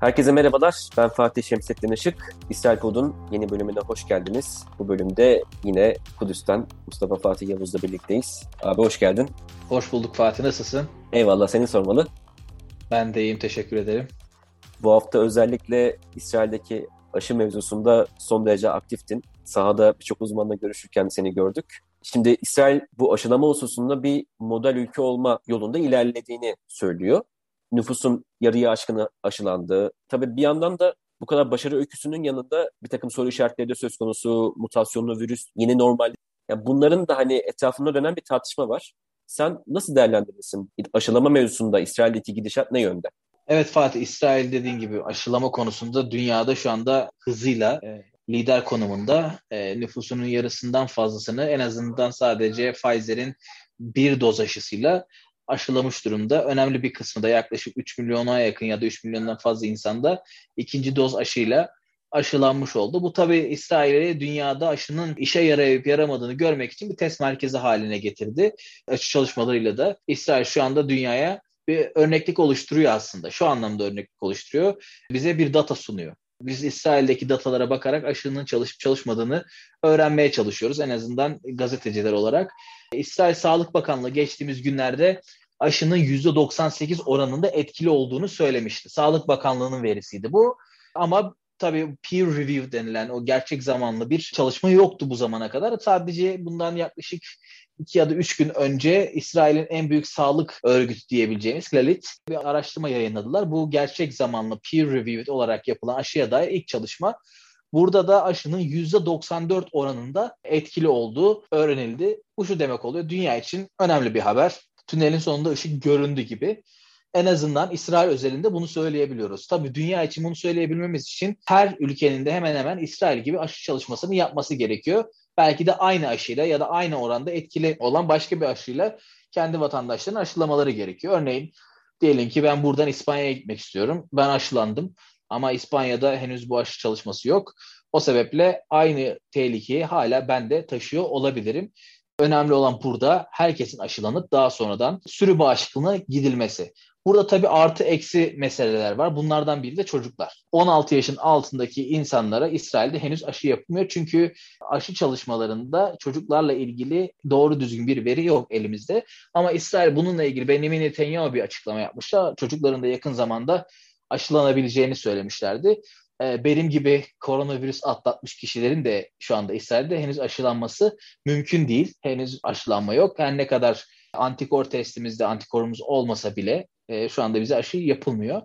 Herkese merhabalar. Ben Fatih Şemsettin Işık. İsrail Pod'un yeni bölümüne hoş geldiniz. Bu bölümde yine Kudüs'ten Mustafa Fatih Yavuz'la birlikteyiz. Abi hoş geldin. Hoş bulduk Fatih. Nasılsın? Eyvallah. Seni sormalı. Ben de iyiyim. Teşekkür ederim. Bu hafta özellikle İsrail'deki aşı mevzusunda son derece aktiftin. Sahada birçok uzmanla görüşürken seni gördük. Şimdi İsrail bu aşılama hususunda bir model ülke olma yolunda ilerlediğini söylüyor nüfusun yarıya aşkını aşılandığı. Tabii bir yandan da bu kadar başarı öyküsünün yanında bir takım soru işaretleri de söz konusu. Mutasyonlu virüs, yeni normal. Yani bunların da hani etrafında dönen bir tartışma var. Sen nasıl değerlendirirsin? Aşılama mevzusunda İsrail'deki gidişat ne yönde? Evet Fatih, İsrail dediğin gibi aşılama konusunda dünyada şu anda hızıyla e, lider konumunda. E, nüfusunun yarısından fazlasını en azından sadece Pfizer'in bir doz aşısıyla aşılamış durumda. Önemli bir kısmı da yaklaşık 3 milyona yakın ya da 3 milyondan fazla insanda ikinci doz aşıyla aşılanmış oldu. Bu tabii İsrail'i dünyada aşının işe yarayıp yaramadığını görmek için bir test merkezi haline getirdi. Aşı çalışmalarıyla da İsrail şu anda dünyaya bir örneklik oluşturuyor aslında. Şu anlamda örneklik oluşturuyor. Bize bir data sunuyor. Biz İsrail'deki datalara bakarak aşının çalışıp çalışmadığını öğrenmeye çalışıyoruz. En azından gazeteciler olarak. İsrail Sağlık Bakanlığı geçtiğimiz günlerde aşının %98 oranında etkili olduğunu söylemişti. Sağlık Bakanlığı'nın verisiydi bu. Ama tabii peer review denilen o gerçek zamanlı bir çalışma yoktu bu zamana kadar. Sadece bundan yaklaşık iki ya da üç gün önce İsrail'in en büyük sağlık örgütü diyebileceğimiz Clalit bir araştırma yayınladılar. Bu gerçek zamanlı peer review olarak yapılan aşıya dair ilk çalışma. Burada da aşının %94 oranında etkili olduğu öğrenildi. Bu şu demek oluyor. Dünya için önemli bir haber tünelin sonunda ışık göründü gibi. En azından İsrail özelinde bunu söyleyebiliyoruz. Tabii dünya için bunu söyleyebilmemiz için her ülkenin de hemen hemen İsrail gibi aşı çalışmasını yapması gerekiyor. Belki de aynı aşıyla ya da aynı oranda etkili olan başka bir aşıyla kendi vatandaşlarının aşılamaları gerekiyor. Örneğin diyelim ki ben buradan İspanya'ya gitmek istiyorum. Ben aşılandım ama İspanya'da henüz bu aşı çalışması yok. O sebeple aynı tehlikeyi hala ben de taşıyor olabilirim. Önemli olan burada herkesin aşılanıp daha sonradan sürü bağışıklığına gidilmesi. Burada tabii artı eksi meseleler var. Bunlardan biri de çocuklar. 16 yaşın altındaki insanlara İsrail'de henüz aşı yapılmıyor. Çünkü aşı çalışmalarında çocuklarla ilgili doğru düzgün bir veri yok elimizde. Ama İsrail bununla ilgili Benjamin Netanyahu bir açıklama yapmışlar. Çocukların da yakın zamanda aşılanabileceğini söylemişlerdi. Ee, benim gibi koronavirüs atlatmış kişilerin de şu anda İsrail'de henüz aşılanması mümkün değil. Henüz aşılanma yok. Her ne kadar antikor testimizde antikorumuz olmasa bile e, şu anda bize aşı yapılmıyor.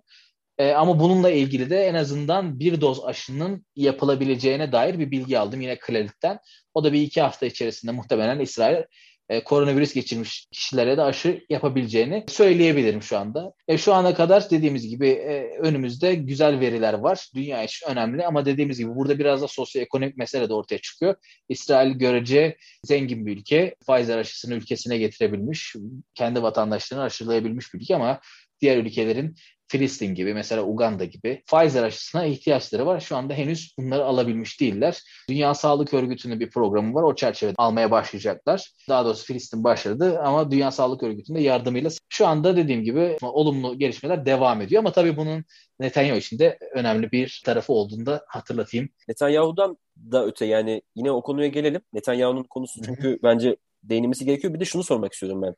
E, ama bununla ilgili de en azından bir doz aşının yapılabileceğine dair bir bilgi aldım yine Clarit'ten. O da bir iki hafta içerisinde muhtemelen İsrail e, koronavirüs geçirmiş kişilere de aşı yapabileceğini söyleyebilirim şu anda. E, şu ana kadar dediğimiz gibi e, önümüzde güzel veriler var. Dünya için önemli ama dediğimiz gibi burada biraz da sosyoekonomik mesele de ortaya çıkıyor. İsrail görece zengin bir ülke. Pfizer aşısını ülkesine getirebilmiş, kendi vatandaşlarını aşılayabilmiş bir ülke ama diğer ülkelerin Filistin gibi mesela Uganda gibi Pfizer aşısına ihtiyaçları var. Şu anda henüz bunları alabilmiş değiller. Dünya Sağlık Örgütü'nün bir programı var. O çerçevede almaya başlayacaklar. Daha doğrusu Filistin başladı ama Dünya Sağlık Örgütü'nün de yardımıyla şu anda dediğim gibi olumlu gelişmeler devam ediyor. Ama tabii bunun Netanyahu için de önemli bir tarafı olduğunu da hatırlatayım. Netanyahu'dan da öte yani yine o konuya gelelim. Netanyahu'nun konusu çünkü Hı-hı. bence değinilmesi gerekiyor. Bir de şunu sormak istiyorum ben.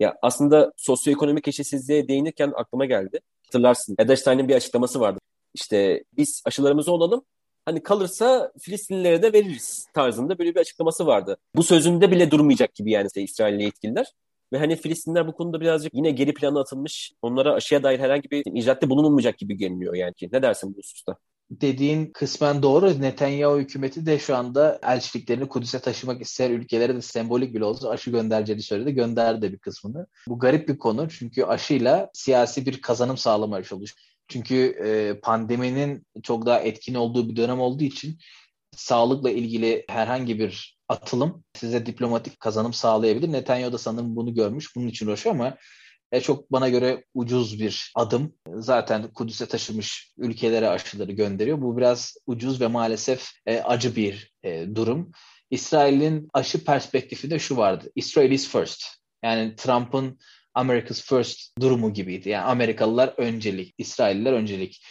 Ya aslında sosyoekonomik eşitsizliğe değinirken aklıma geldi. Hatırlarsın. Edelstein'in bir açıklaması vardı. İşte biz aşılarımızı olalım. Hani kalırsa Filistinlilere de veririz tarzında böyle bir açıklaması vardı. Bu sözünde bile durmayacak gibi yani işte İsrailli yetkililer. Ve hani Filistinler bu konuda birazcık yine geri plana atılmış. Onlara aşıya dair herhangi bir icraatte bulunulmayacak gibi görünüyor yani. Ne dersin bu hususta? Dediğin kısmen doğru. Netanyahu hükümeti de şu anda elçiliklerini Kudüs'e taşımak isteyen ülkelere de sembolik bile olsa aşı göndereceğini söyledi. Gönderdi de bir kısmını. Bu garip bir konu çünkü aşıyla siyasi bir kazanım sağlamaya çalışıyor. Çünkü e, pandeminin çok daha etkin olduğu bir dönem olduğu için sağlıkla ilgili herhangi bir atılım size diplomatik kazanım sağlayabilir. Netanyahu da sanırım bunu görmüş. Bunun için uğraşıyor ama e, çok bana göre ucuz bir adım. Zaten Kudüs'e taşımış ülkelere aşıları gönderiyor. Bu biraz ucuz ve maalesef e, acı bir e, durum. İsrail'in aşı perspektifi de şu vardı. Israel is first. Yani Trump'ın America's first durumu gibiydi. Yani Amerikalılar öncelik, İsrailliler öncelik.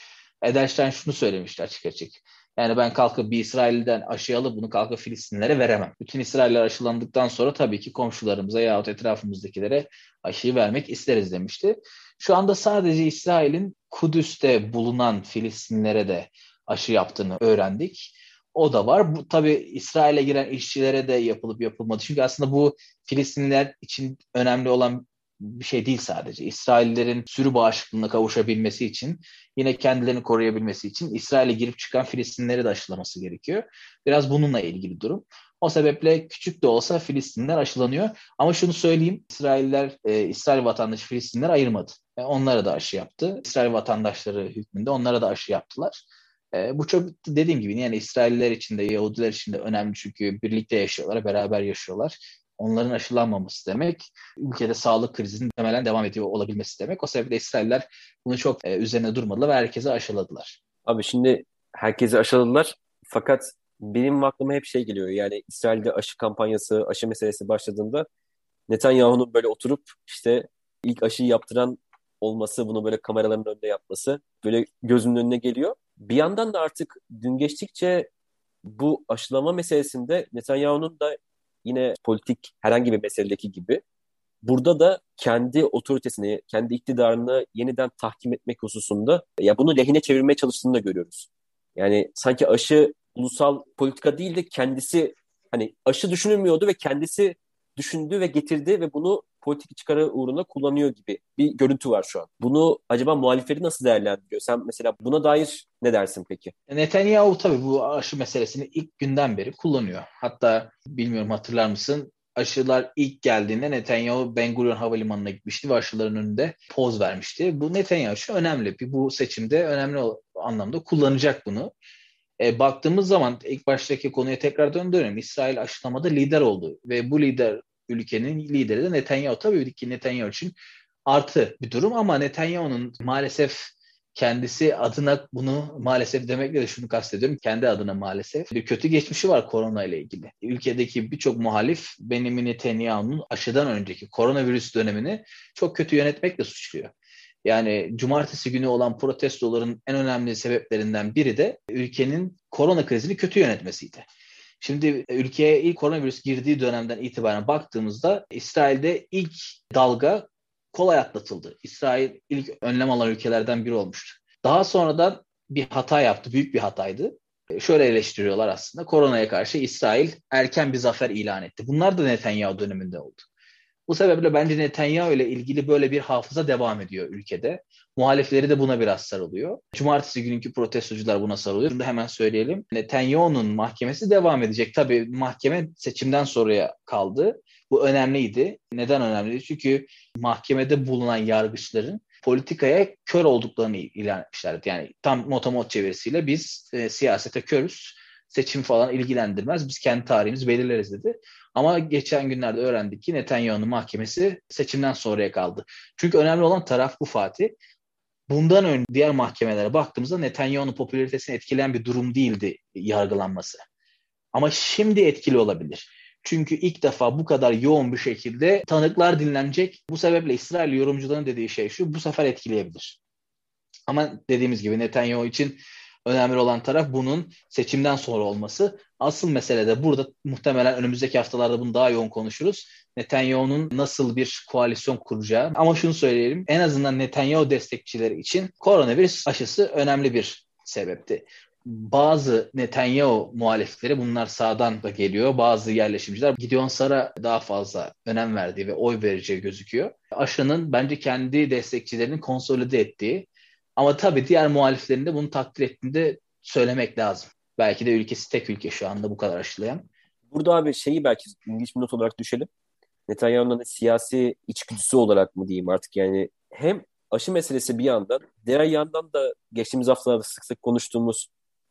Edelstein şunu söylemişti açık açık. Yani ben kalkıp bir İsrail'den aşı alıp bunu kalkıp Filistinlere veremem. Bütün İsrailler aşılandıktan sonra tabii ki komşularımıza yahut etrafımızdakilere aşıyı vermek isteriz demişti. Şu anda sadece İsrail'in Kudüs'te bulunan Filistinlere de aşı yaptığını öğrendik. O da var. Bu tabii İsrail'e giren işçilere de yapılıp yapılmadı. Çünkü aslında bu Filistinliler için önemli olan bir şey değil sadece. İsraillerin sürü bağışıklığına kavuşabilmesi için, yine kendilerini koruyabilmesi için İsrail'e girip çıkan Filistinleri de aşılaması gerekiyor. Biraz bununla ilgili durum. O sebeple küçük de olsa Filistinler aşılanıyor. Ama şunu söyleyeyim, İsrailler, e, İsrail vatandaşı Filistinler ayırmadı. E, onlara da aşı yaptı. İsrail vatandaşları hükmünde onlara da aşı yaptılar. E, bu çok dediğim gibi yani İsrailler için de Yahudiler için de önemli çünkü birlikte yaşıyorlar, beraber yaşıyorlar. Onların aşılanmaması demek, ülkede sağlık krizinin temelen devam ediyor olabilmesi demek. O sebeple İsrailler bunu çok e, üzerine durmadılar ve herkese aşıladılar. Abi şimdi herkese aşıladılar fakat benim aklıma hep şey geliyor. Yani İsrail'de aşı kampanyası, aşı meselesi başladığında Netanyahu'nun böyle oturup işte ilk aşıyı yaptıran olması, bunu böyle kameraların önünde yapması böyle gözümün önüne geliyor. Bir yandan da artık gün geçtikçe bu aşılama meselesinde Netanyahu'nun da yine politik herhangi bir meseledeki gibi burada da kendi otoritesini, kendi iktidarını yeniden tahkim etmek hususunda ya bunu lehine çevirmeye çalıştığını da görüyoruz. Yani sanki aşı ulusal politika değil de kendisi hani aşı düşünülmüyordu ve kendisi düşündü ve getirdi ve bunu politik çıkarı uğruna kullanıyor gibi bir görüntü var şu an. Bunu acaba muhalifleri nasıl değerlendiriyor? Sen mesela buna dair ne dersin peki? Netanyahu tabii bu aşı meselesini ilk günden beri kullanıyor. Hatta bilmiyorum hatırlar mısın? aşılar ilk geldiğinde Netanyahu Ben Gurion Havalimanı'na gitmişti ve aşıların önünde poz vermişti. Bu Netanyahu şu önemli. Bu seçimde önemli anlamda kullanacak bunu. E, baktığımız zaman ilk baştaki konuya tekrar döndürelim. İsrail aşılamada lider oldu ve bu lider ülkenin lideri de Netanyahu. Tabii ki Netanyahu için artı bir durum ama Netanyahu'nun maalesef kendisi adına bunu maalesef demekle de şunu kastediyorum. Kendi adına maalesef bir kötü geçmişi var korona ile ilgili. Ülkedeki birçok muhalif Benjamin Netanyahu'nun aşıdan önceki koronavirüs dönemini çok kötü yönetmekle suçluyor. Yani cumartesi günü olan protestoların en önemli sebeplerinden biri de ülkenin korona krizini kötü yönetmesiydi. Şimdi ülkeye ilk koronavirüs girdiği dönemden itibaren baktığımızda İsrail'de ilk dalga kolay atlatıldı. İsrail ilk önlem alan ülkelerden biri olmuştu. Daha sonradan bir hata yaptı. Büyük bir hataydı. E, şöyle eleştiriyorlar aslında. Koronaya karşı İsrail erken bir zafer ilan etti. Bunlar da Netanyahu döneminde oldu. Bu sebeple bence Netanyahu ile ilgili böyle bir hafıza devam ediyor ülkede. Muhalifleri de buna biraz sarılıyor. Cumartesi günkü protestocular buna sarılıyor. Şimdi hemen söyleyelim. Netanyahu'nun mahkemesi devam edecek. Tabii mahkeme seçimden sonraya kaldı. Bu önemliydi. Neden önemliydi? Çünkü mahkemede bulunan yargıçların politikaya kör olduklarını ilan etmişlerdi. Yani tam motomot çevirisiyle biz e, siyasete körüz, seçim falan ilgilendirmez, biz kendi tarihimizi belirleriz dedi. Ama geçen günlerde öğrendik ki Netanyahu'nun mahkemesi seçimden sonraya kaldı. Çünkü önemli olan taraf bu Fatih. Bundan önce diğer mahkemelere baktığımızda Netanyahu'nun popülaritesini etkileyen bir durum değildi yargılanması. Ama şimdi etkili olabilir. Çünkü ilk defa bu kadar yoğun bir şekilde tanıklar dinlenecek. Bu sebeple İsrail yorumcuların dediği şey şu, bu sefer etkileyebilir. Ama dediğimiz gibi Netanyahu için önemli olan taraf bunun seçimden sonra olması. Asıl mesele de burada muhtemelen önümüzdeki haftalarda bunu daha yoğun konuşuruz. Netanyahu'nun nasıl bir koalisyon kuracağı. Ama şunu söyleyelim en azından Netanyahu destekçileri için koronavirüs aşısı önemli bir sebepti bazı Netanyahu muhalifleri bunlar sağdan da geliyor. Bazı yerleşimciler Gideon Sar'a daha fazla önem verdiği ve oy vereceği gözüküyor. Aşının bence kendi destekçilerini konsolide ettiği ama tabii diğer muhaliflerin de bunu takdir ettiğini söylemek lazım. Belki de ülkesi tek ülke şu anda bu kadar aşılayan. Burada abi şeyi belki ilginç bir not olarak düşelim. Netanyahu'nun da siyasi içgüdüsü olarak mı diyeyim artık yani hem aşı meselesi bir yandan, diğer yandan da geçtiğimiz haftalarda sık sık konuştuğumuz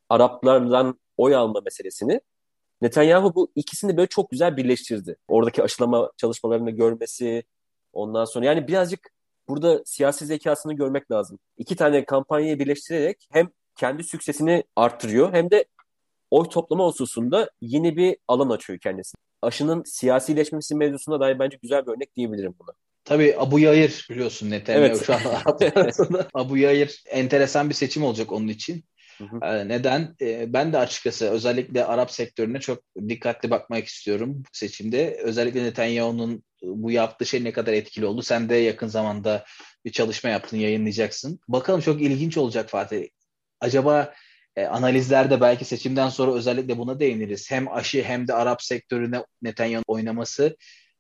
Araplardan oy alma meselesini Netanyahu bu ikisini böyle çok güzel birleştirdi. Oradaki aşılama çalışmalarını görmesi ondan sonra yani birazcık burada siyasi zekasını görmek lazım. İki tane kampanyayı birleştirerek hem kendi süksesini arttırıyor hem de oy toplama hususunda yeni bir alan açıyor kendisi. Aşının siyasileşmesi mevzusunda dair bence güzel bir örnek diyebilirim buna. Tabii Abu Yayır biliyorsun Netanyahu evet. şu anda Abu Yayır enteresan bir seçim olacak onun için. Hı hı. Ee, neden? Ee, ben de açıkçası özellikle Arap sektörüne çok dikkatli bakmak istiyorum bu seçimde. Özellikle Netanyahu'nun bu yaptığı şey ne kadar etkili oldu. Sen de yakın zamanda bir çalışma yaptın, yayınlayacaksın. Bakalım çok ilginç olacak Fatih. Acaba e, analizlerde belki seçimden sonra özellikle buna değiniriz. Hem aşı hem de Arap sektörüne Netanyahu oynaması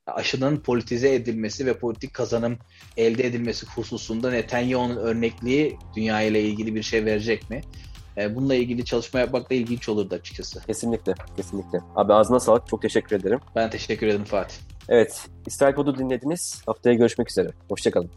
aşının politize edilmesi ve politik kazanım elde edilmesi hususunda Netanyahu'nun örnekliği dünya ile ilgili bir şey verecek mi? E, bununla ilgili çalışma yapmak da ilginç olurdu açıkçası. Kesinlikle, kesinlikle. Abi ağzına sağlık. Çok teşekkür ederim. Ben teşekkür ederim Fatih. Evet, İsrail Pod'u dinlediniz. Haftaya görüşmek üzere. Hoşçakalın.